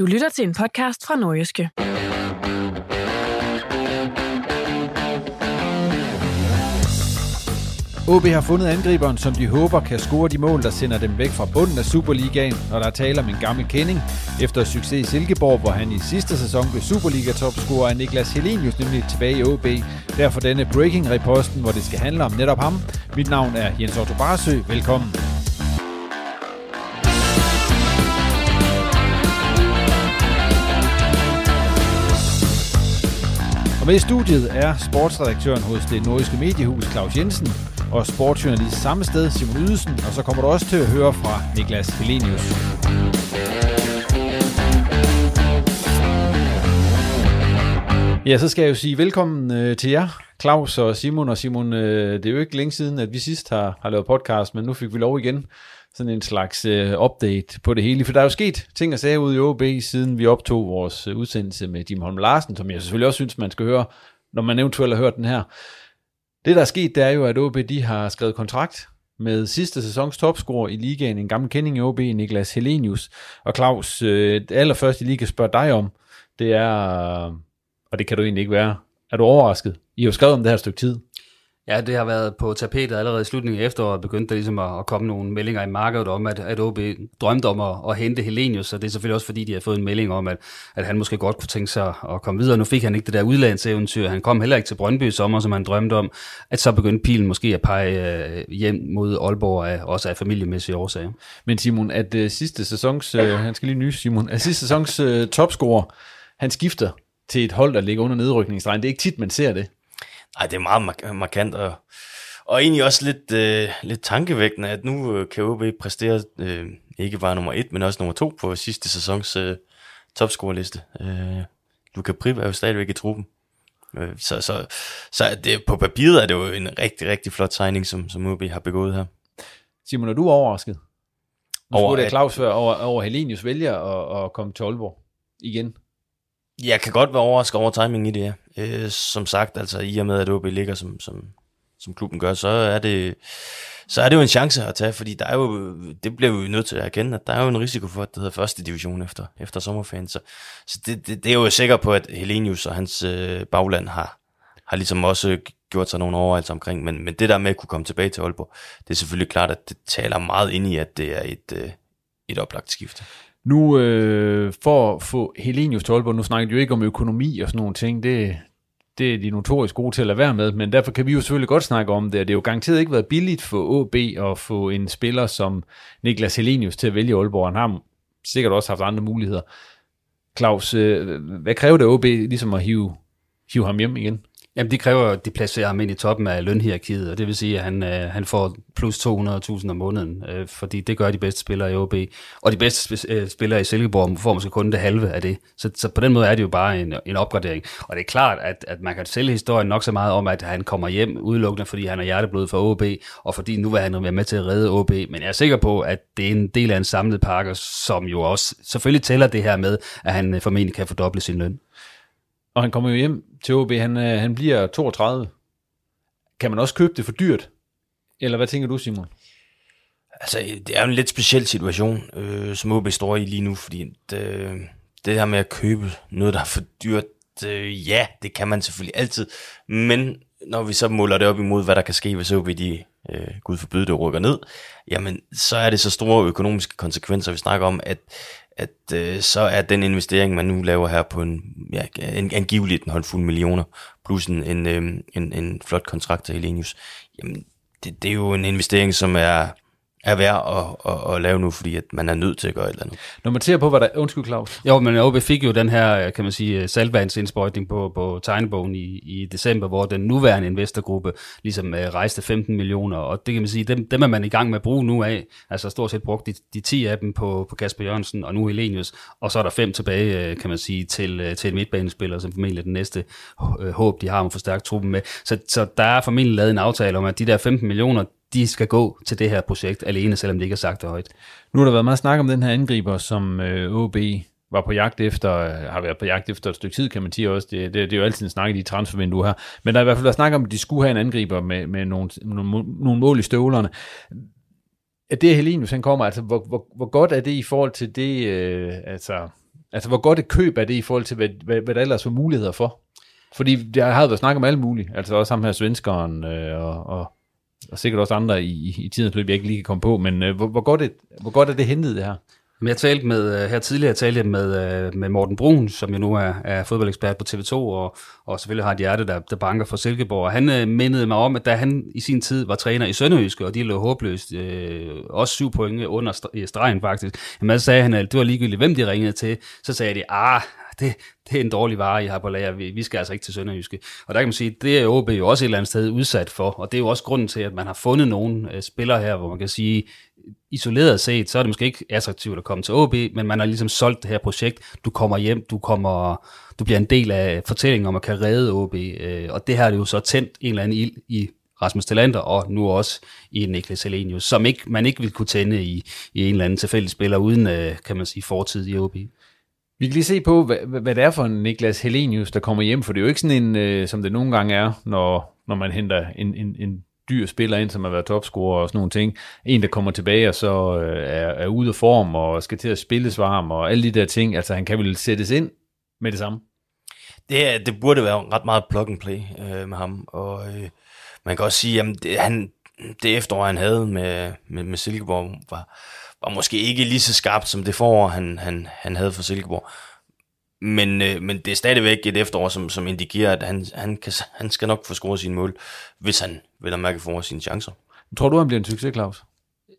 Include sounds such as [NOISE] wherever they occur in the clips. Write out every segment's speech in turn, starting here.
Du lytter til en podcast fra Nordjyske. OB har fundet angriberen, som de håber kan score de mål, der sender dem væk fra bunden af Superligaen, når der er tale om en gammel kending. Efter succes i Silkeborg, hvor han i sidste sæson blev Superliga-topscorer, er Niklas Helenius nemlig tilbage i OB. Derfor denne breaking-reposten, hvor det skal handle om netop ham. Mit navn er Jens Otto Barsø. Velkommen. Og med i studiet er sportsredaktøren hos det nordiske mediehus Claus Jensen og sportsjournalist samme sted Simon Ydelsen, og så kommer du også til at høre fra Niklas Helenius. Ja, så skal jeg jo sige velkommen øh, til jer, Claus og Simon. Og Simon, øh, det er jo ikke længe siden, at vi sidst har, har lavet podcast, men nu fik vi lov igen sådan en slags øh, update på det hele. For der er jo sket ting og sager ude i OB, siden vi optog vores øh, udsendelse med Jim Holm Larsen, som jeg selvfølgelig også synes, man skal høre, når man eventuelt har hørt den her. Det, der er sket, det er jo, at OB de har skrevet kontrakt med sidste sæsons topscorer i ligaen, en gammel kending i OB, Niklas Helenius. Og Claus, øh, det allerførste, jeg lige kan spørge dig om, det er, og det kan du egentlig ikke være, er du overrasket? I har jo skrevet om det her stykke tid. Ja, det har været på tapetet allerede i slutningen af efteråret, begyndte der ligesom at, at komme nogle meldinger i markedet om, at, at OB drømte om at, at hente Helenius, og det er selvfølgelig også fordi, de har fået en melding om, at, at han måske godt kunne tænke sig at komme videre. Nu fik han ikke det der udlandseventyr, han kom heller ikke til Brøndby i sommer, som han drømte om, at så begyndte pilen måske at pege øh, hjem mod Aalborg, af, også af familiemæssige årsager. Men Simon, at uh, sidste sæsons, uh, han skal lige nys, Simon, at sidste sæsons uh, topscorer, han skifter til et hold, der ligger under nedrykningsstregen. Det er ikke tit, man ser det. Ej, det er meget mark- markant, og, og egentlig også lidt, øh, lidt tankevækkende, at nu øh, kan OB præstere øh, ikke bare nummer et, men også nummer to på sidste sæsons øh, topscoreliste. Øh, Luka Prip er jo stadigvæk i truppen. Øh, så så, så det, på papiret er det jo en rigtig, rigtig flot signing, som, som OB har begået her. Simon, er du overrasket? Nu Over det Claus før, over, over Helenius vælger at, at komme til Aalborg igen. Jeg kan godt være overrasket over timingen i det her. Øh, som sagt, altså i og med, at OB ligger, som, som, som klubben gør, så er det så er det jo en chance at tage, fordi der er jo, det bliver vi jo nødt til at erkende, at der er jo en risiko for, at det hedder første division efter, efter sommerferien. Så, så det, det, det, er jo sikker på, at Helenius og hans øh, bagland har, har ligesom også gjort sig nogle overvejelser omkring, men, men det der med at kunne komme tilbage til Aalborg, det er selvfølgelig klart, at det taler meget ind i, at det er et, øh, et oplagt skifte. Nu øh, for at få Helenius til Aalborg, nu snakker de jo ikke om økonomi og sådan nogle ting, det, det er de notorisk gode til at lade være med, men derfor kan vi jo selvfølgelig godt snakke om det, og det har jo garanteret ikke været billigt for AB at få en spiller som Niklas Helenius til at vælge Aalborg. Han har sikkert også haft andre muligheder. Claus, øh, hvad kræver det AB ligesom at hive, hive ham hjem igen? Jamen, det kræver, at de placerer ham ind i toppen af lønhierarkiet, og det vil sige, at han, øh, han får plus 200.000 om måneden, øh, fordi det gør de bedste spillere i OB. Og de bedste sp- øh, spillere i Silkeborg får måske kun det halve af det. Så, så på den måde er det jo bare en, en opgradering. Og det er klart, at, at man kan sælge historien nok så meget om, at han kommer hjem udelukkende, fordi han er hjerteblod for OB, og fordi nu vil han være med til at redde OB. Men jeg er sikker på, at det er en del af en samlet pakke, som jo også selvfølgelig tæller det her med, at han øh, formentlig kan fordoble sin løn. Og han kommer jo hjem til OB, han, øh, han bliver 32. Kan man også købe det for dyrt? Eller hvad tænker du, Simon? Altså, det er jo en lidt speciel situation, øh, som OB står i lige nu, fordi det, det her med at købe noget, der er for dyrt, øh, ja, det kan man selvfølgelig altid, men når vi så måler det op imod, hvad der kan ske, hvis OB de, øh, gud forbyde det, rykker ned, jamen, så er det så store økonomiske konsekvenser, vi snakker om, at at øh, så er den investering, man nu laver her på en, ja, en, angiveligt en håndfuld millioner, plus en, en, øh, en, en flot kontrakt til Helenius, jamen det, det er jo en investering, som er, er værd at, at, at lave nu, fordi at man er nødt til at gøre et eller andet. Når man ser på, hvad der... Undskyld, Claus. Jo, men OB fik jo den her, kan man sige, salvandsindsprøjtning på, på tegnebogen i, i december, hvor den nuværende investorgruppe ligesom uh, rejste 15 millioner, og det kan man sige, dem, dem er man i gang med at bruge nu af. Altså stort set brugt de, de 10 af dem på, på Kasper Jørgensen og nu Helenius, og så er der fem tilbage, kan man sige, til, til en midtbanespiller, som formentlig er den næste håb, de har om at forstærke truppen med. Så, så der er formentlig lavet en aftale om, at de der 15 millioner, de skal gå til det her projekt alene, selvom det ikke er sagt højt. Nu har der været meget snak om den her angriber, som øh, OB var på jagt efter, øh, har været på jagt efter et stykke tid, kan man sige også. Det, det, det er jo altid en snak i de transfervinduer her. Men der er i hvert fald været snak om, at de skulle have en angriber med, med nogle, nogle, nogle mål i støvlerne. At det Helenius, han kommer, altså hvor, hvor, hvor godt er det i forhold til det, øh, altså, altså hvor godt et køb er det i forhold til, hvad, hvad, hvad der ellers var muligheder for? Fordi der har været snak om alle mulige, altså også ham her svenskeren øh, og, og og sikkert også andre i, i tidens løb, jeg ikke lige kan komme på, men øh, hvor, hvor, godt det, hvor godt er det hentet det her? Men jeg talte med, øh, her tidligere talte jeg med, øh, med Morten Brun, som jo nu er, er fodboldekspert på TV2, og, og selvfølgelig har et hjerte, der, der banker for Silkeborg. Og han øh, mindede mig om, at da han i sin tid var træner i Sønderjyske, og de lå håbløst, øh, også syv point under stregen faktisk, jamen så sagde han, at det var ligegyldigt, hvem de ringede til. Så sagde de, ah, det, det er en dårlig vare, I har på lager. Vi, vi skal altså ikke til Sønderjyske. Og der kan man sige, det er OB jo også et eller andet sted udsat for, og det er jo også grunden til, at man har fundet nogle øh, spillere her, hvor man kan sige, isoleret set, så er det måske ikke attraktivt at komme til OB, men man har ligesom solgt det her projekt. Du kommer hjem, du kommer, du bliver en del af fortællingen om at kan redde OB, øh, og det her er det jo så tændt en eller anden ild i Rasmus Delander, og nu også i Niklas Helenius, som ikke, man ikke vil kunne tænde i, i en eller anden tilfældig spiller, uden, øh, kan man sige, fortid i OB. Vi kan lige se på, hvad, hvad det er for en Niklas Helenius, der kommer hjem, for det er jo ikke sådan en, øh, som det nogle gange er, når, når man henter en, en, en dyr spiller ind, som har været topscorer og sådan nogle ting. En, der kommer tilbage og så øh, er, er ude af form og skal til at spilles varm og alle de der ting. Altså, han kan vel sættes ind med det samme? Det, det burde være ret meget plug and play øh, med ham, og øh, man kan også sige, at det, han, det efterår, han havde med, med, med Silkeborg, var, var måske ikke lige så skarpt som det forår, han, han, han havde for Silkeborg. Men, øh, men det er stadigvæk et efterår, som, som indikerer, at han, han, kan, han skal nok få scoret sine mål, hvis han vil have mærke for sine chancer. Tror du, han bliver en succes, Claus?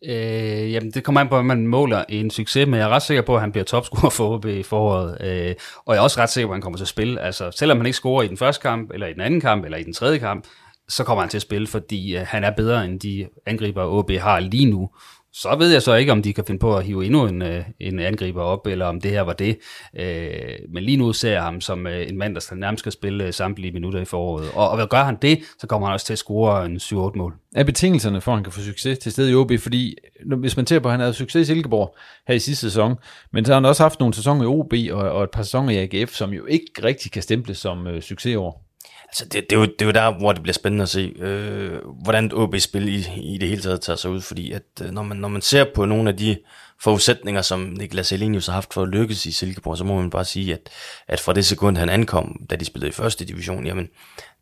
Øh, jamen, det kommer an på, at man måler en succes, men jeg er ret sikker på, at han bliver topscorer [LAUGHS] for OB i foråret. Øh, og jeg er også ret sikker på, at han kommer til at spille. Altså, selvom han ikke scorer i den første kamp, eller i den anden kamp, eller i den tredje kamp, så kommer han til at spille, fordi øh, han er bedre end de angriber, OB har lige nu. Så ved jeg så ikke, om de kan finde på at hive endnu en, øh, en angriber op, eller om det her var det. Øh, men lige nu ser jeg ham som øh, en mand, der nærmest skal spille øh, samtlige minutter i foråret. Og, og gør han det, så kommer han også til at score en 7-8 mål. Er betingelserne for, at han kan få succes til stede i OB? Fordi hvis man ser på, at han havde succes i Silkeborg her i sidste sæson, men så har han også haft nogle sæsoner i OB og, og et par sæsoner i AGF, som jo ikke rigtig kan stemples som øh, succesår. Altså, det, det, er jo, det er jo der, hvor det bliver spændende at se, øh, hvordan OB-spil i, i det hele taget tager sig ud, fordi at, øh, når, man, når man ser på nogle af de forudsætninger, som Niklas Elenius har haft for at lykkes i Silkeborg, så må man bare sige, at, at fra det sekund, han ankom, da de spillede i første division, jamen,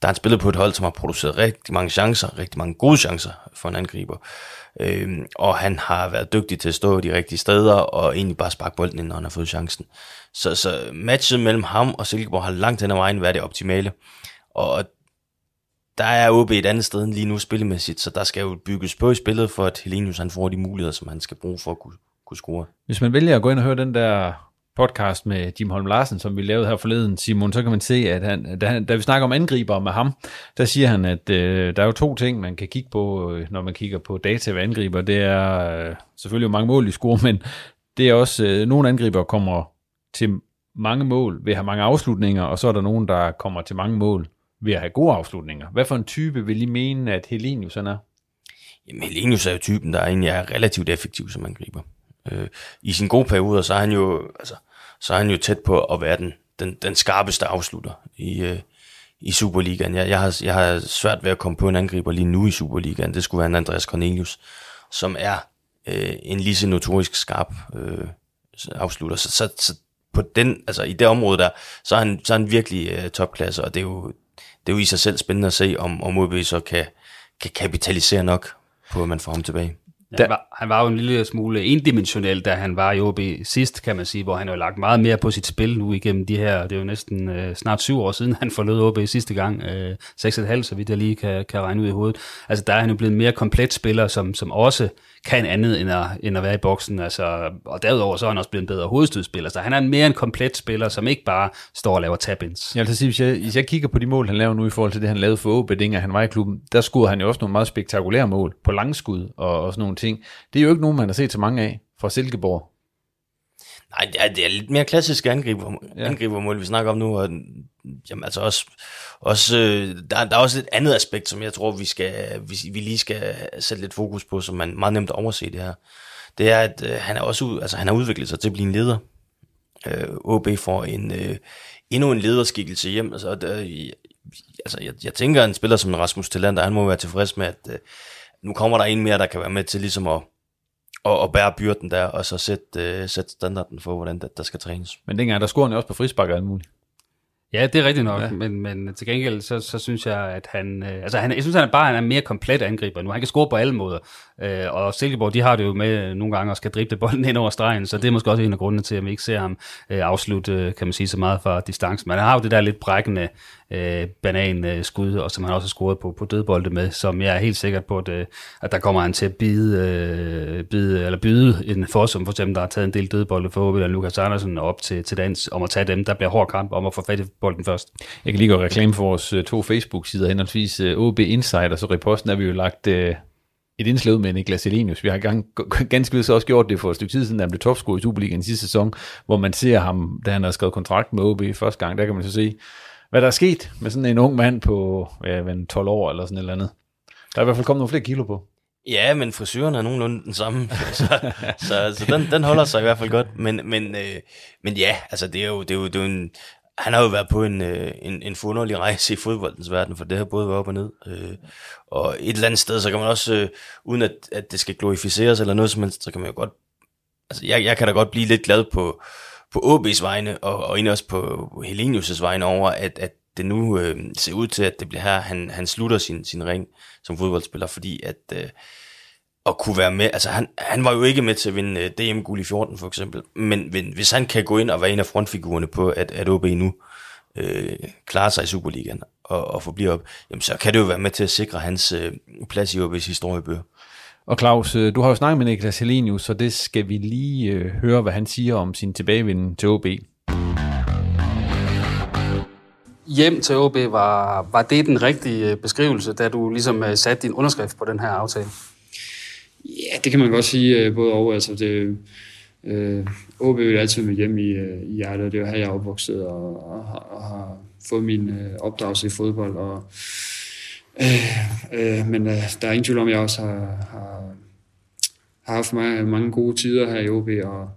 der er han spillet på et hold, som har produceret rigtig mange chancer, rigtig mange gode chancer for en angriber. Øh, og han har været dygtig til at stå de rigtige steder, og egentlig bare sparke bolden ind, når han har fået chancen. Så, så matchet mellem ham og Silkeborg har langt hen ad vejen været det optimale. Og der er OB et andet sted end lige nu spillemæssigt, så der skal jo bygges på i spillet, for at Helenius han får de muligheder, som han skal bruge for at kunne, kunne score. Hvis man vælger at gå ind og høre den der podcast med Jim Holm Larsen, som vi lavede her forleden, Simon, så kan man se, at han, da, han, da vi snakker om angriber med ham, der siger han, at øh, der er jo to ting, man kan kigge på, øh, når man kigger på data ved angriber. Det er øh, selvfølgelig mange mål i score, [LAUGHS] men det er også, øh, nogle angriber kommer til mange mål ved at have mange afslutninger, og så er der nogen, der kommer til mange mål ved at have gode afslutninger. Hvad for en type vil I mene, at Helenius er? Jamen, Helenius er jo typen, der egentlig er relativt effektiv som angriber. Øh, I sin gode perioder, så er han jo, altså, så er han jo tæt på at være den, den, den skarpeste afslutter i, øh, i Superligaen. Jeg, jeg, har, jeg har svært ved at komme på en angriber lige nu i Superligaen. Det skulle være en Andreas Cornelius, som er øh, en lige så notorisk skarp øh, afslutter. Så, så, så på den, altså i det område der, så er han, så er han virkelig øh, topklasse, og det er, jo, det er jo i sig selv spændende at se, om, om OB så kan, kan kapitalisere nok på, at man får ham tilbage. Ja, han, var, han var jo en lille smule endimensionel, da han var i OB sidst, kan man sige, hvor han har lagt meget mere på sit spil nu igennem de her, det er jo næsten øh, snart syv år siden, [LAUGHS] han forlod OB sidste gang, øh, 6,5, så vidt jeg lige kan, kan regne ud i hovedet. Altså der er han jo blevet en mere komplet spiller, som, som også kan andet end at, end at være i boksen. Altså, og derudover så er han også blevet en bedre hovedstødspiller. Så han er en mere en komplet spiller, som ikke bare står og laver tap-ins. Jeg vil sige, hvis jeg, hvis jeg kigger på de mål, han laver nu i forhold til det, han lavede for OB, dengang han var i klubben, der skudde han jo også nogle meget spektakulære mål på langskud og, og sådan nogle ting. Det er jo ikke nogen, man har set så mange af fra Silkeborg. Nej, det er, det er lidt mere klassisk angriber, ja. angribermål, vi snakker om nu, og jamen, altså også, også øh, der, der er også et andet aspekt, som jeg tror, vi, skal, vi, vi lige skal sætte lidt fokus på, som man meget nemt overse det her. Det er, at øh, han, er også, altså, han har udviklet sig til at blive en leder. Øh, OB får en, øh, endnu en lederskikkelse hjem. Altså, der, altså, jeg, jeg tænker, en spiller som Rasmus Tillander, han må være tilfreds med, at øh, nu kommer der en mere, der kan være med til ligesom at at, at bære byrden der, og så sætte, uh, sætte standarden for, hvordan der, der skal trænes. Men dengang, der scorer han jo også på frisbakker alt muligt. Ja, det er rigtigt nok, ja. men, men til gengæld, så, så synes jeg, at han, øh, altså han, jeg synes, han er bare han er mere komplet angriber nu. Han kan score på alle måder, øh, og Silkeborg, de har det jo med nogle gange at skal drible bolden [LAUGHS] ind over stregen, så det er måske også en af grundene til, at vi ikke ser ham øh, afslutte, kan man sige, så meget fra distance. Men han har jo det der lidt brækkende øh, banan-skud, og som han også har scoret på, på dødbolde med, som jeg er helt sikker på, at, øh, at der kommer han til at bide, øh, bide, eller byde en forsum, for eksempel, der har taget en del dødbolde for Lukas Andersen op til, til dans, om at tage dem. Der bliver hård kamp om at få fat i bolden først. Jeg kan lige gøre reklame for vores øh, to Facebook-sider, henholdsvis OB Insider, så i posten er vi jo lagt øh, et indslag med Niklas Elenius. Vi har gang, ganske vist også gjort det for et stykke tid siden, da han blev topscorer i Superligaen sidste sæson, hvor man ser ham, da han har skrevet kontrakt med OB første gang, der kan man så se, hvad der er sket med sådan en ung mand på ja, 12 år eller sådan et eller andet. Der er i hvert fald kommet nogle flere kilo på. Ja, men frisyren er nogenlunde den samme, [LAUGHS] så, så, så den, den holder sig i hvert fald godt. Men, men, øh, men ja, altså det er jo, det er jo, det er jo en, han har jo været på en, øh, en, en forunderlig rejse i fodboldens verden, for det har både været op og ned. Øh, og et eller andet sted, så kan man også, øh, uden at, at det skal glorificeres eller noget som helst, så kan man jo godt, altså jeg, jeg kan da godt blive lidt glad på, på OB's vegne, og, og egentlig også på Helenius' vegne over, at, at det nu øh, ser ud til, at det bliver her, han, han slutter sin, sin ring som fodboldspiller, fordi at, øh, at kunne være med, altså han, han var jo ikke med til at vinde øh, DM-guld i 14 for eksempel, men, men hvis han kan gå ind og være en af frontfigurerne på, at, at OB nu øh, klarer sig i Superligaen og, og forbliver op, jamen så kan det jo være med til at sikre hans øh, plads i OB's historiebøger. Og Claus, øh, du har jo snakket med Niklas Helenius, så det skal vi lige øh, høre, hvad han siger om sin tilbagevinden til OB. Hjem til OB, var, var det den rigtige øh, beskrivelse, da du ligesom satte din underskrift på den her aftale? Ja, det kan man godt sige øh, både over. Altså det, øh, OB vil altid med hjem i, øh, i hjertet. Det er jo her, jeg er opvokset og, og, og har fået min øh, opdragelse i fodbold. Og, Øh, øh, men øh, der er ingen tvivl om, at jeg også har, har, har haft mange, mange gode tider her i OB, og,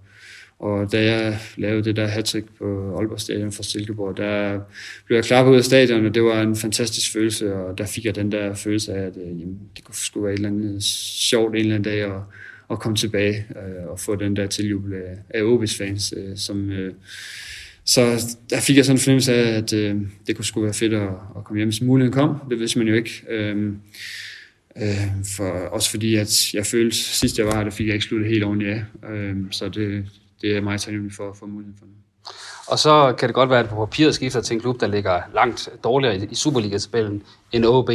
og da jeg lavede det der hat på Aalborg Stadion for Silkeborg, der blev jeg klar på ud af stadion, og det var en fantastisk følelse, og der fik jeg den der følelse af, at øh, jamen, det kunne skulle være et eller andet sjovt en eller anden dag at, at komme tilbage øh, og få den der tiljubel af, af OB's fans, øh, som... Øh, så der fik jeg sådan en fornemmelse af, at øh, det kunne sgu være fedt at, at komme hjem, hvis muligheden kom. Det vidste man jo ikke. Øhm, øh, for, også fordi, at jeg følte, sidst jeg var her, der fik jeg ikke sluttet helt ordentligt af. Øh, så det, det er mig taknemmelig for at få muligheden for det. Og så kan det godt være, at på papiret skifter til en klub, der ligger langt dårligere i Superliga-tabellen end OB.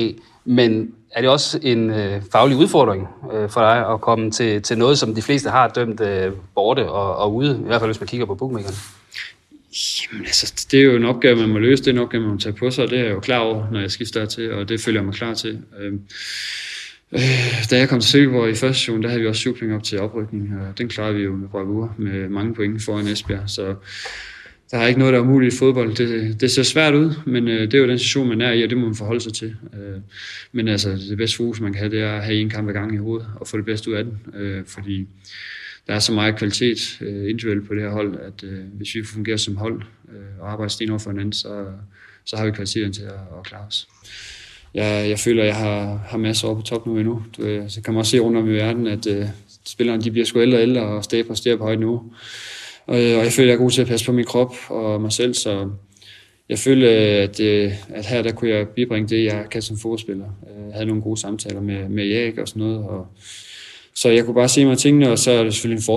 Men er det også en øh, faglig udfordring øh, for dig at komme til, til noget, som de fleste har dømt øh, borte og, og ude, i hvert fald hvis man kigger på bookmakerne? Jamen altså, det er jo en opgave, man må løse, det er en opgave, man må tage på sig, og det er jeg jo klar over, når jeg skifter til, og det føler jeg mig klar til. Øh, øh, da jeg kom til Silkeborg i første session, der havde vi også syv op til oprykning, og den klarede vi jo med bravur med mange point foran Esbjerg, så der er ikke noget, der er umuligt i fodbold. Det, det ser svært ud, men øh, det er jo den situation, man er i, og det må man forholde sig til. Øh, men altså, det bedste fokus, man kan have, det er at have en kamp ad gang i hovedet, og få det bedste ud af den. Øh, fordi der er så meget kvalitet øh, individuelt på det her hold, at øh, hvis vi fungerer som hold øh, og arbejder sten over for hinanden, så, så har vi kvaliteten til at, at klare os. Jeg, jeg føler, at jeg har, har masser over på top nu endnu. Du, øh, så kan man også se rundt om i verden, at øh, spillerne de bliver sgu ældre og ældre og stadig på på højt niveau. Og, øh, og jeg føler, at jeg er god til at passe på min krop og mig selv, så jeg føler, at, øh, at her der kunne jeg bibringe det, jeg kan som fodspiller. Øh, jeg havde nogle gode samtaler med, med Jæk og sådan noget, og, så jeg kunne bare se mig tingene, og så er det selvfølgelig en for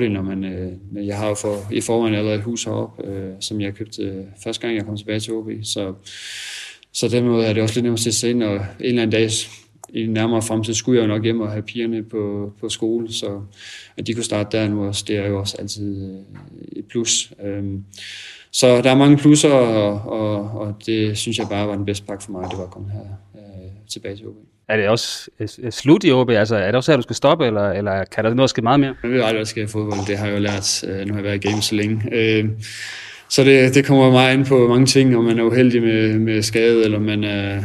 Når man, øh, jeg har jo for, i forvejen allerede et hus heroppe, øh, som jeg købte øh, første gang, jeg kom tilbage til OB. Så, så den måde er det også lidt nemmere at se ind, og en eller anden dag i nærmere fremtid skulle jeg jo nok hjem og have pigerne på, på skole, så at de kunne starte der nu også, det er jo også altid øh, et plus. Øhm, så der er mange plusser, og, og, og det synes jeg bare var den bedste pakke for mig, det var at komme her øh, tilbage til OB. Er det også øh, øh, slut i OB? Altså, er det også her, du skal stoppe, eller, eller kan der noget ske meget mere? Jeg ved aldrig, hvad der sker i fodbold. Det har jeg jo lært. Øh, nu har jeg været i game så længe. Så det, det kommer meget ind på mange ting, om man er uheldig med, med skade, eller man er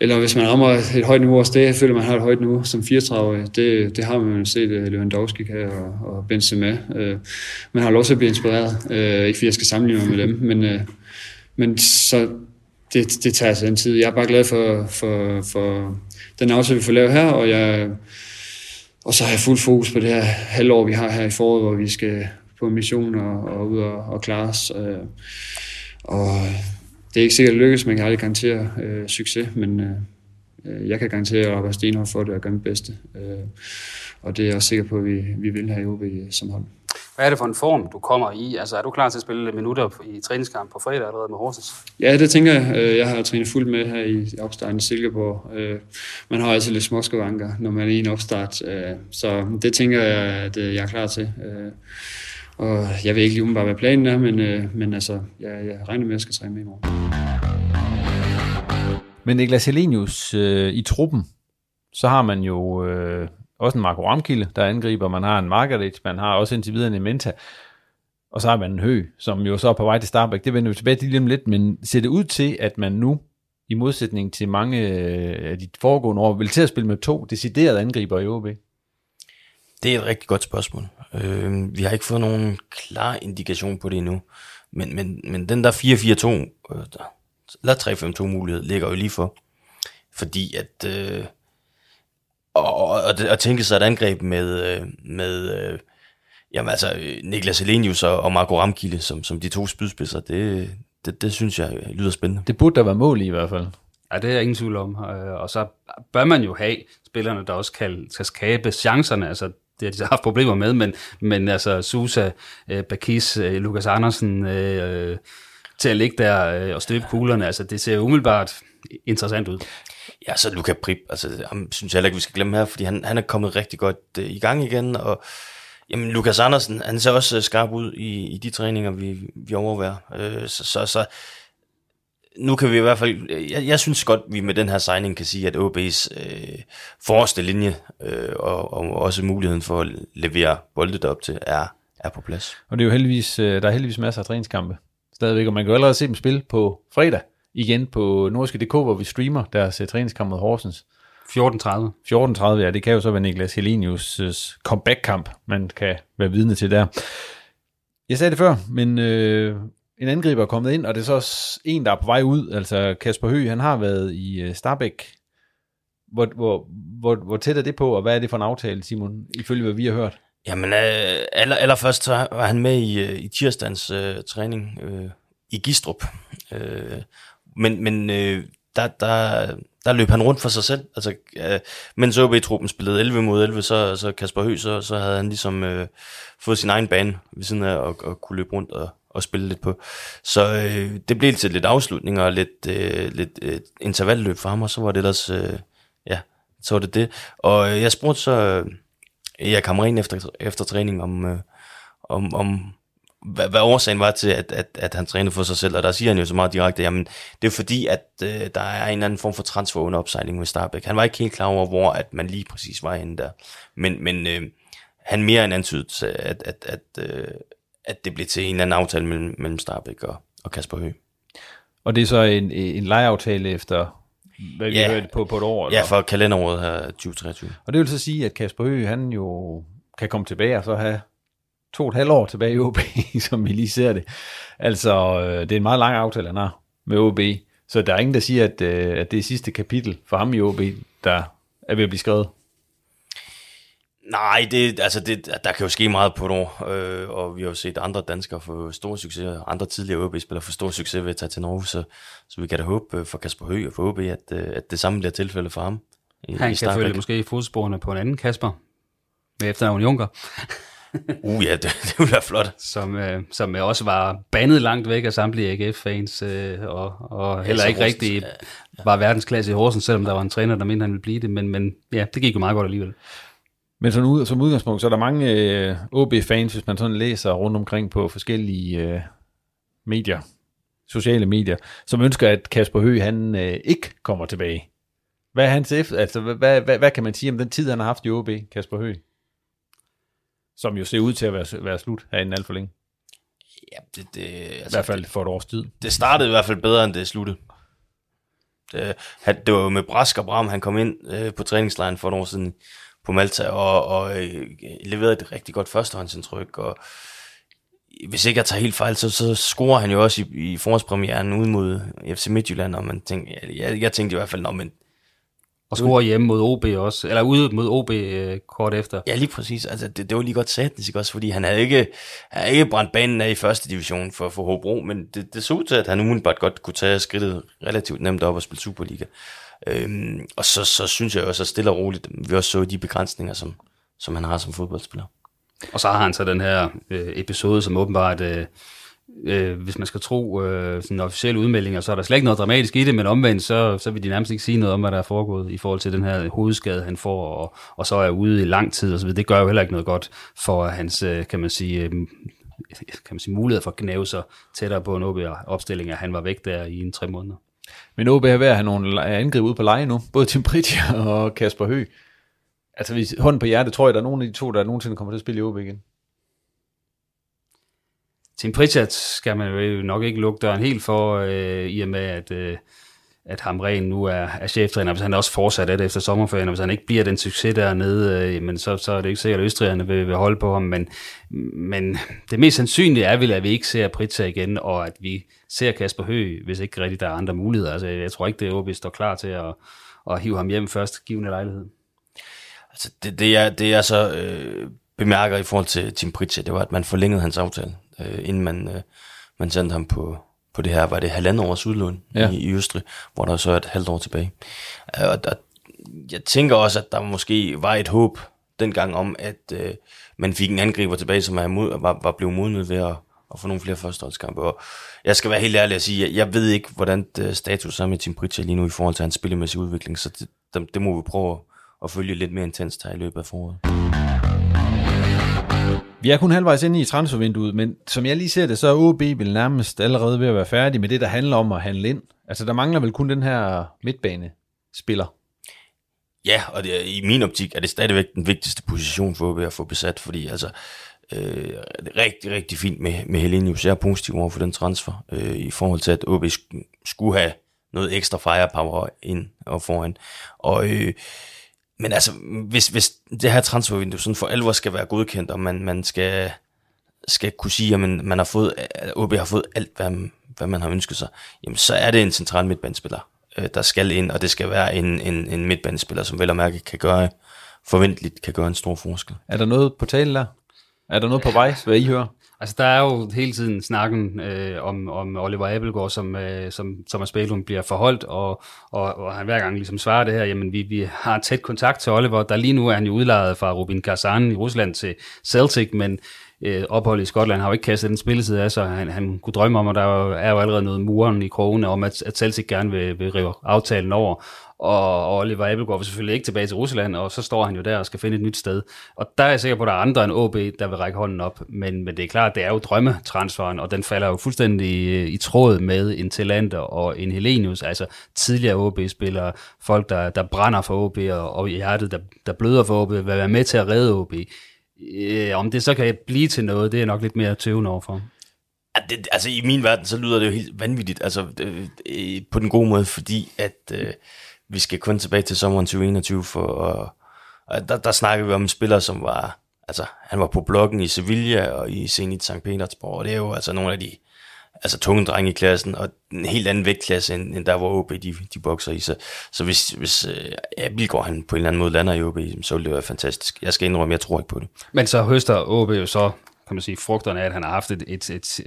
eller hvis man rammer et højt niveau også, det føler man har et højt niveau som 34 Det, det har man jo set Lewandowski kan og, og Benzema. Man har lov til at blive inspireret. Ikke fordi jeg skal sammenligne mig med dem, men, men så det, det tager sig en tid. Jeg er bare glad for, for, for den aftale, vi får lavet her, og, jeg, og så har jeg fuld fokus på det her halvår, vi har her i foråret, hvor vi skal på mission og, og ud og, og klare os. Øh, og det er ikke sikkert, at det lykkes, man kan aldrig garantere øh, succes, men øh, øh, jeg kan garantere at arbejde stenhårdt for det og gøre mit bedste. Øh, og det er jeg også sikker på, at vi, vi vil have i OB som hold. Hvad er det for en form, du kommer i? Altså, er du klar til at spille minutter i træningskamp på fredag allerede med Horsens? Ja, det tænker jeg. Øh, jeg har trænet fuldt med her i opstarten i Silkeborg. Øh, man har altid lidt småskavanker, når man er i en opstart. Så det tænker jeg, at jeg er klar til. Og jeg ved ikke lige umiddelbart, hvad planen er, men, øh, men altså, jeg, jeg regner med, at jeg skal træne med i morgen. Men Niklas Helenius, øh, i truppen, så har man jo øh, også en Marco Ramkilde, der angriber. Man har en Margaret, man har også indtil videre en Menta. Og så har man en Hø, som jo så er på vej til Starbæk. Det vender vi tilbage til lige om lidt, men ser det ud til, at man nu, i modsætning til mange øh, af de foregående år, vil til at spille med to deciderede angriber i OB? Det er et rigtig godt spørgsmål. Øh, vi har ikke fået nogen klar indikation på det endnu. Men, men, men den der 4-4-2, øh, eller 3-5-2 mulighed, ligger jo lige for. Fordi at... Øh, og, og, og tænke sig et angreb med, øh, med øh, jamen altså, Niklas Elenius og, og Marco Ramkilde som, som de to spydspidser, det, det, det synes jeg lyder spændende. Det burde der være mål i i hvert fald. Ja, det er jeg ingen tvivl om. Øh, og så bør man jo have spillerne, der også kan, kan skabe chancerne. Altså, det har de så haft problemer med, men, men altså Susa, Bakis, Lukas Andersen øh, til at ligge der og støbe kuglerne, altså det ser umiddelbart interessant ud. Ja, så Luka Prip, altså ham synes jeg heller ikke, vi skal glemme her, fordi han, han er kommet rigtig godt øh, i gang igen, og jamen, Lukas Andersen, han ser også øh, skarp ud i, i de træninger, vi, vi overværer. Øh, så, så, så nu kan vi i hvert fald, øh, jeg, jeg synes godt, vi med den her signing kan sige, at OB's øh, forreste linje øh, og, og også muligheden for at levere boldet op til er, er på plads. Og det er jo heldigvis, øh, der er heldigvis masser af træningskampe stadigvæk, og man kan jo allerede se dem spille på fredag igen på norske.dk, hvor vi streamer deres uh, træningskamp mod Horsens. 14.30. 14.30, ja, det kan jo så være Niklas Helenius' comeback-kamp, man kan være vidne til der. Jeg sagde det før, men øh, en angriber er kommet ind, og det er så også en, der er på vej ud. Altså Kasper Høgh, han har været i øh, Starbæk. Hvor, hvor, hvor, hvor tæt er det på, og hvad er det for en aftale, Simon, ifølge hvad vi har hørt? Jamen, øh, aller, allerførst så var han med i, øh, i tirsdagens øh, træning øh, i Gistrup. Øh, men men øh, der, der, der løb han rundt for sig selv. Altså, øh, mens OB-truppen spillede 11 mod 11, så, så Kasper Høgh, så, så havde han ligesom øh, fået sin egen bane ved siden af og, og kunne løbe rundt og, og spille lidt på. Så øh, det blev til lidt afslutning og lidt, øh, lidt øh, intervalløb for ham, og så var det ellers, øh, ja, så var det det. Og øh, jeg spurgte så øh, Erik Kamren efter, efter træning om, øh, om, om hvad, hvad årsagen var til, at, at, at han trænede for sig selv, og der siger han jo så meget direkte, jamen det er fordi, at øh, der er en eller anden form for transfer under opsejling med Starbæk. Han var ikke helt klar over, hvor at man lige præcis var henne der. Men, men øh, han mere end antydet, at, at, at, øh, at det blev til en eller anden aftale mellem, mellem Starbæk og, og Kasper Høgh. Og det er så en, en lejeaftale efter, hvad vi Ja. hørte på, på et år? Ja, eller? for kalenderåret her 2023. Og det vil så sige, at Kasper Høgh, han jo kan komme tilbage og så have to og et halvt år tilbage i OB, [LAUGHS] som vi lige ser det. Altså, øh, det er en meget lang aftale, han har med OB. Så der er ingen, der siger, at, øh, at det er sidste kapitel for ham i OB, der er ved at blive skrevet. Nej, det, altså det, der kan jo ske meget på et år, øh, og vi har jo set andre danskere få store succeser, andre tidligere OB-spillere få stor succes ved at tage til Norge, så, så vi kan da håbe øh, for Kasper Høgh og for OB, at, at det samme bliver tilfældet for ham. I, Han kan Starbæk. følge måske i fodsporene på en anden Kasper, med efternavn Junker. Uh ja, det, det ville være flot. Som, øh, som også var bandet langt væk af samtlige AGF-fans, øh, og, og heller ikke Horsens, rigtig ja, var verdensklasse i Horsens, selvom der var en træner, der mente, han ville blive det. Men, men ja, det gik jo meget godt alligevel. Men som, ud, som udgangspunkt, så er der mange øh, OB-fans, hvis man sådan læser rundt omkring på forskellige øh, medier, sociale medier, som ønsker, at Kasper Høgh, han øh, ikke kommer tilbage. Hvad er hans efter, altså, hvad, hvad, hvad, hvad kan man sige om den tid, han har haft i OB, Kasper Høgh? Som jo ser ud til at være, være slut herinde alt for længe. Ja, det, det, altså, I hvert fald for et års tid. Det startede i hvert fald bedre, end det sluttede. Det, han, det var jo med Brask og Bram, han kom ind øh, på træningslejren for et år siden på Malta, og, og øh, leverede et rigtig godt førstehåndsindtryk, og hvis ikke jeg tager helt fejl, så, så scorer han jo også i, i forårspremieren ud mod FC Midtjylland, og man tænkte, jeg, jeg, jeg tænkte i hvert fald, men Og score hjemme mod OB også, eller ude mod OB øh, kort efter. Ja, lige præcis. Altså, det, det var lige godt satans, ikke også? Fordi han havde ikke, han havde ikke brændt banen af i første division for, for Hobro, men det, det så ud til, at han umiddelbart godt kunne tage skridtet relativt nemt op og spille Superliga. Øhm, og så, så synes jeg også, at stille og roligt, vi også så de begrænsninger, som, som han har som fodboldspiller. Og så har han så den her øh, episode, som åbenbart, øh, øh, hvis man skal tro øh, sådan officielle udmeldinger, så er der slet ikke noget dramatisk i det, men omvendt, så, så vil de nærmest ikke sige noget om, hvad der er foregået i forhold til den her hovedskade, han får, og, og så er ude i lang tid og så. Det gør jo heller ikke noget godt for hans, øh, kan man sige, øh, kan man sige, mulighed for at gnave sig tættere på en OB-opstilling, at han var væk der i en tre måneder. Men OB er ved at have nogle angreb ude på leje nu. Både Tim Pritja og Kasper Høgh. Altså, hvis hånden på hjertet, tror jeg, der er nogen af de to, der nogensinde kommer til at spille i OB igen. Tim Pritchard skal man jo nok ikke lukke døren helt for, øh, i og med, at, øh, at Hamren nu er, er cheftræner. Hvis han også fortsat er det efter sommerferien, og hvis han ikke bliver den succes dernede, øh, men så, så er det ikke sikkert, at østrigerne vil, vil holde på ham. Men, men det mest sandsynlige er vel, at vi ikke ser Pritchard igen, og at vi ser Kasper Høgh, hvis ikke rigtig der er andre muligheder. Altså, jeg tror ikke, det er OB står klar til at, at hive ham hjem først givende lejlighed. Altså, det, det, er, det er så øh, bemærker i forhold til Tim Pritchard, det var, at man forlængede hans aftale, øh, inden man, øh, man sendte ham på, på det her, var det halvandet års udlån Ja. i, i Østrig, hvor der så er et halvt år tilbage. Øh, og der, jeg tænker også, at der måske var et håb dengang om, at øh, man fik en angriber tilbage, som er mod, var, var blevet modnet ved at, at få nogle flere førsteholdskampe. Og jeg skal være helt ærlig at sige, at jeg ved ikke, hvordan øh, status er med Tim Pritchard lige nu i forhold til hans spillemæssige udvikling, så det, det, det må vi prøve at, at følge lidt mere intenst her i løbet af foråret. Vi er kun halvvejs inde i transfervinduet, men som jeg lige ser det, så er OB vel nærmest allerede ved at være færdig med det, der handler om at handle ind. Altså, der mangler vel kun den her midtbanespiller. Ja, og det, i min optik er det stadigvæk den vigtigste position for OB at få besat, fordi altså, øh, det er rigtig, rigtig fint med, med Helenius. Jeg er positiv over for den transfer, øh, i forhold til, at OB skulle have noget ekstra firepower ind og foran. Og, øh, men altså, hvis, hvis det her transfervindue sådan for alvor skal være godkendt, og man, man skal, skal kunne sige, at man, man har fået, øh, at OB har fået alt, hvad, hvad man har ønsket sig, jamen så er det en central midtbanespiller, øh, der skal ind, og det skal være en, en, en midtbanespiller, som vel og mærke kan gøre, forventeligt kan gøre en stor forskel. Er der noget på tale der? Er der noget på vej, hvad I hører? Altså, der er jo hele tiden snakken øh, om, om Oliver Abelgaard, som, øh, som Thomas Bælum bliver forholdt, og, og, og han hver gang ligesom svarer det her, jamen vi, vi har tæt kontakt til Oliver, der lige nu er han jo udlejet fra Rubin Kazan i Rusland til Celtic, men øh, ophold i Skotland har jo ikke kastet den spilletid af, så han, han kunne drømme om, at der er jo allerede noget muren i krogene om, at, at Celtic gerne vil, vil rive aftalen over, og, og Oliver Abelgaard vil selvfølgelig ikke tilbage til Rusland, og så står han jo der og skal finde et nyt sted. Og der er jeg sikker på, at der er andre end OB, der vil række hånden op, men, men det er klart, det er jo drømmetransferen, og den falder jo fuldstændig i, i tråd med en Talander og en Helenius, altså tidligere OB-spillere, folk, der, der brænder for OB, og, og hjertet, der, der bløder for OB, vil være med til at redde OB. Øh, om det så kan blive til noget, det er nok lidt mere tøvende overfor. Det, altså i min verden, så lyder det jo helt vanvittigt, altså øh, øh, på den gode måde, fordi at øh, vi skal kun tilbage til sommeren 2021 for, og, og der, der snakker vi om en spiller, som var, altså han var på blokken i Sevilla og i Zenit St. Petersborg, og det er jo altså nogle af de altså tunge drenge i klassen, og en helt anden vægtklasse, end, end der, hvor OB de, de bokser i. Så, så hvis, hvis øh, går han på en eller anden måde lander i OB, så vil det være fantastisk. Jeg skal indrømme, jeg tror ikke på det. Men så høster OB jo så kan man sige, frugterne af, at han har haft et, et, et,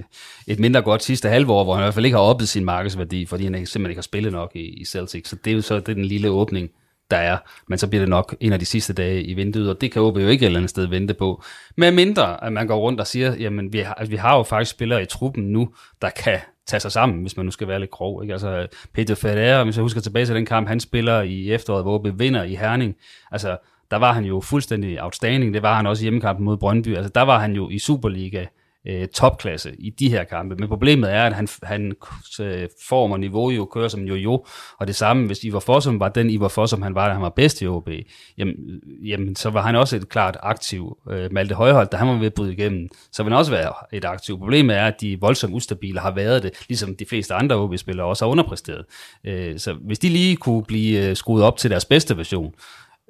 et mindre godt sidste halve år, hvor han i hvert fald ikke har oppet sin markedsværdi, fordi han simpelthen ikke har spillet nok i, i Celtic. Så det er jo så det er den lille åbning, der er. Men så bliver det nok en af de sidste dage i vinduet, og det kan OB jo ikke et eller andet sted vente på. Med mindre, at man går rundt og siger, jamen vi har, vi har jo faktisk spillere i truppen nu, der kan tage sig sammen, hvis man nu skal være lidt grov. Ikke? Altså, Peter Ferreira, hvis jeg husker tilbage til den kamp, han spiller i efteråret, hvor OB vinder i Herning. Altså, der var han jo fuldstændig outstanding. Det var han også i hjemmekampen mod Brøndby. Altså, der var han jo i Superliga øh, topklasse i de her kampe. Men problemet er, at han, han øh, form og niveau jo kører som jo-jo. Og det samme, hvis Ivar Fossum var den Ivar Fossum, han var, da han var bedst i OB, jamen, jamen, så var han også et klart aktiv. Øh, Malte Højholdt, da han var ved at bryde igennem, så vil han også være et aktiv. Problemet er, at de voldsomt ustabile har været det, ligesom de fleste andre OB-spillere også har underpræsteret. Øh, så hvis de lige kunne blive øh, skruet op til deres bedste version,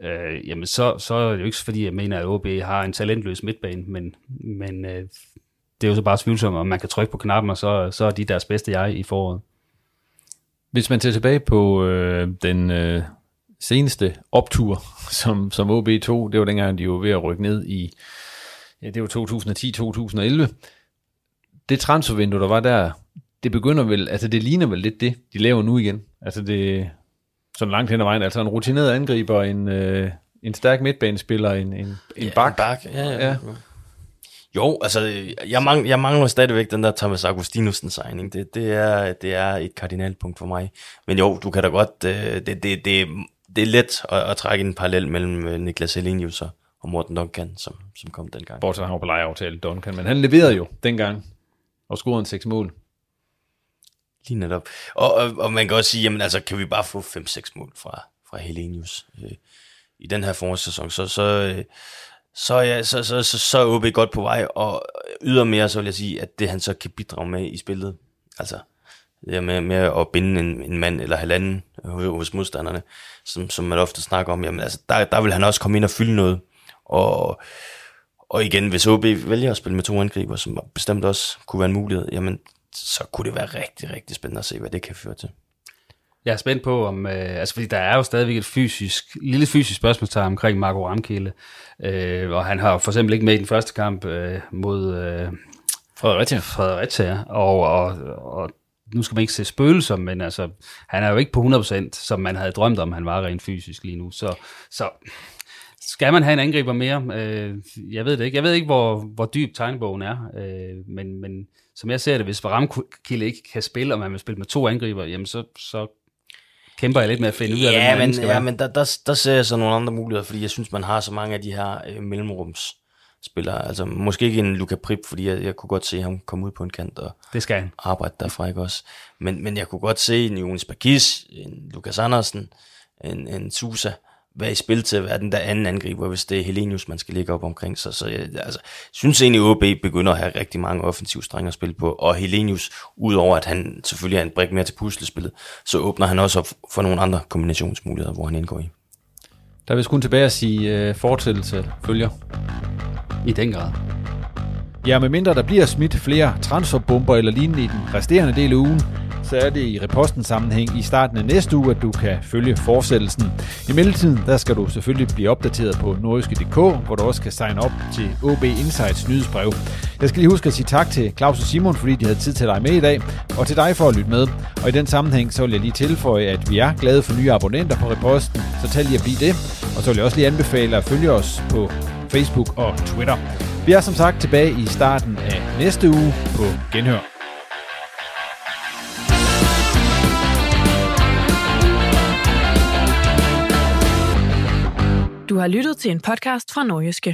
øh, jamen så, så er det jo ikke fordi, jeg mener, at OB har en talentløs midtbane, men, men øh, det er jo så bare tvivlsomt, om man kan trykke på knappen, og så, så er de deres bedste jeg i foråret. Hvis man tager tilbage på øh, den øh, seneste optur, som, som OB tog, det var dengang, de var ved at rykke ned i, ja, det var 2010-2011. Det transfervindue, der var der, det begynder vel, altså det ligner vel lidt det, de laver nu igen. Altså det, sådan langt hen ad vejen, altså en rutineret angriber, en, øh, en stærk midtbanespiller, en, en, en ja, bak. En bak, ja, ja. ja. Jo, altså, jeg, mang, jeg mangler stadigvæk den der Thomas Augustinusen signing. Det, det, er, det er et kardinalpunkt for mig. Men jo, du kan da godt, øh, det, det, det, det er let at, at trække en parallel mellem øh, Niklas Elenius og, og Morten Duncan, som, som kom dengang. Bortset han var på lejeaftale, Duncan, men han leverede jo dengang og scorede en seks mål. Lige netop. Og, og, og man kan også sige, jamen altså, kan vi bare få 5-6 mål fra, fra Helenius øh, i den her forårssæson, så, så, øh, så, ja, så, så, så, så er OB godt på vej, og ydermere så vil jeg sige, at det han så kan bidrage med i spillet, altså det med, med at binde en, en mand eller halvanden hos modstanderne, som, som man ofte snakker om, jamen altså, der, der vil han også komme ind og fylde noget, og, og igen, hvis OB vælger at spille med to angriber, som bestemt også kunne være en mulighed, jamen så kunne det være rigtig, rigtig spændende at se, hvad det kan føre til. Jeg er spændt på, om, øh, altså fordi der er jo stadigvæk et fysisk, lille fysisk spørgsmålstegn omkring Marco Ramkilde, øh, og han har for eksempel ikke med i den første kamp øh, mod øh, Fredericia. Fredericia, og, og, og nu skal man ikke se spøgelser, men altså, han er jo ikke på 100%, som man havde drømt om, han var rent fysisk lige nu. Så, så skal man have en angriber mere? Øh, jeg ved det ikke. Jeg ved ikke, hvor, hvor dyb tegnebogen er, øh, men, men som jeg ser det, hvis Varamkilde ikke kan spille, og man vil spille med to angriber, jamen så, så kæmper jeg lidt med at finde ud af, ja, hvad men, skal ja, men der, der, der ser jeg så nogle andre muligheder, fordi jeg synes, man har så mange af de her øh, mellemrums spillere. Altså måske ikke en Luka Prip, fordi jeg, jeg kunne godt se ham komme ud på en kant og det skal han. arbejde derfra, ikke også? Men, men jeg kunne godt se en Jonas Bakis, en Lukas Andersen, en, en Susa, være i spil til at være den der anden angriber, hvis det er Helenius, man skal ligge op omkring sig. Så jeg altså, synes egentlig, at OB begynder at have rigtig mange offensive strenge at spille på, og Helenius, udover at han selvfølgelig er en brik mere til puslespillet, så åbner han også op for nogle andre kombinationsmuligheder, hvor han indgår i. Der vil kun tilbage at sige uh, fortsættelse følger. I den grad. Ja, medmindre der bliver smidt flere transferbomber eller lignende i den resterende del af ugen, så er det i reposten sammenhæng i starten af næste uge, at du kan følge fortsættelsen. I mellemtiden, der skal du selvfølgelig blive opdateret på nordiske.dk, hvor du også kan signe op til OB Insights nyhedsbrev. Jeg skal lige huske at sige tak til Claus og Simon, fordi de havde tid til dig med i dag, og til dig for at lytte med. Og i den sammenhæng, så vil jeg lige tilføje, at vi er glade for nye abonnenter på reposten, så tag lige at blive det. Og så vil jeg også lige anbefale at følge os på Facebook og Twitter. Vi er som sagt tilbage i starten af næste uge på Genhør. Du har lyttet til en podcast fra Nordjyske.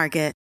Market.